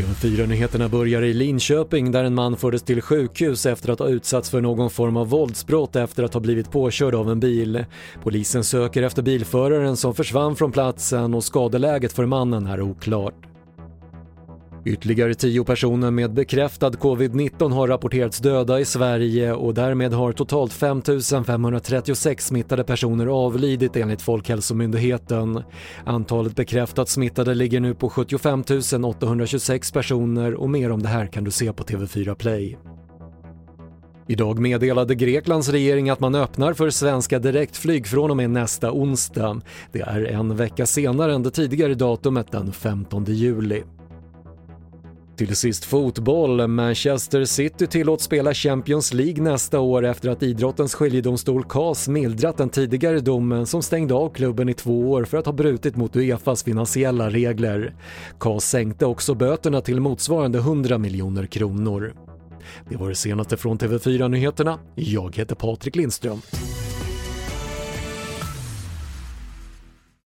TV4-nyheterna börjar i Linköping där en man fördes till sjukhus efter att ha utsatts för någon form av våldsbrott efter att ha blivit påkörd av en bil. Polisen söker efter bilföraren som försvann från platsen och skadeläget för mannen är oklart. Ytterligare tio personer med bekräftad covid-19 har rapporterats döda i Sverige och därmed har totalt 5 536 smittade personer avlidit enligt Folkhälsomyndigheten. Antalet bekräftat smittade ligger nu på 75 826 personer och mer om det här kan du se på TV4 Play. Idag meddelade Greklands regering att man öppnar för svenska direktflyg från och med nästa onsdag. Det är en vecka senare än det tidigare datumet den 15 juli. Till sist fotboll. Manchester City tillåts spela Champions League nästa år efter att idrottens skiljedomstol CAS mildrat den tidigare domen som stängde av klubben i två år för att ha brutit mot Uefas finansiella regler. CAS sänkte också böterna till motsvarande 100 miljoner kronor. Det var det senaste från TV4 Nyheterna. Jag heter Patrik Lindström.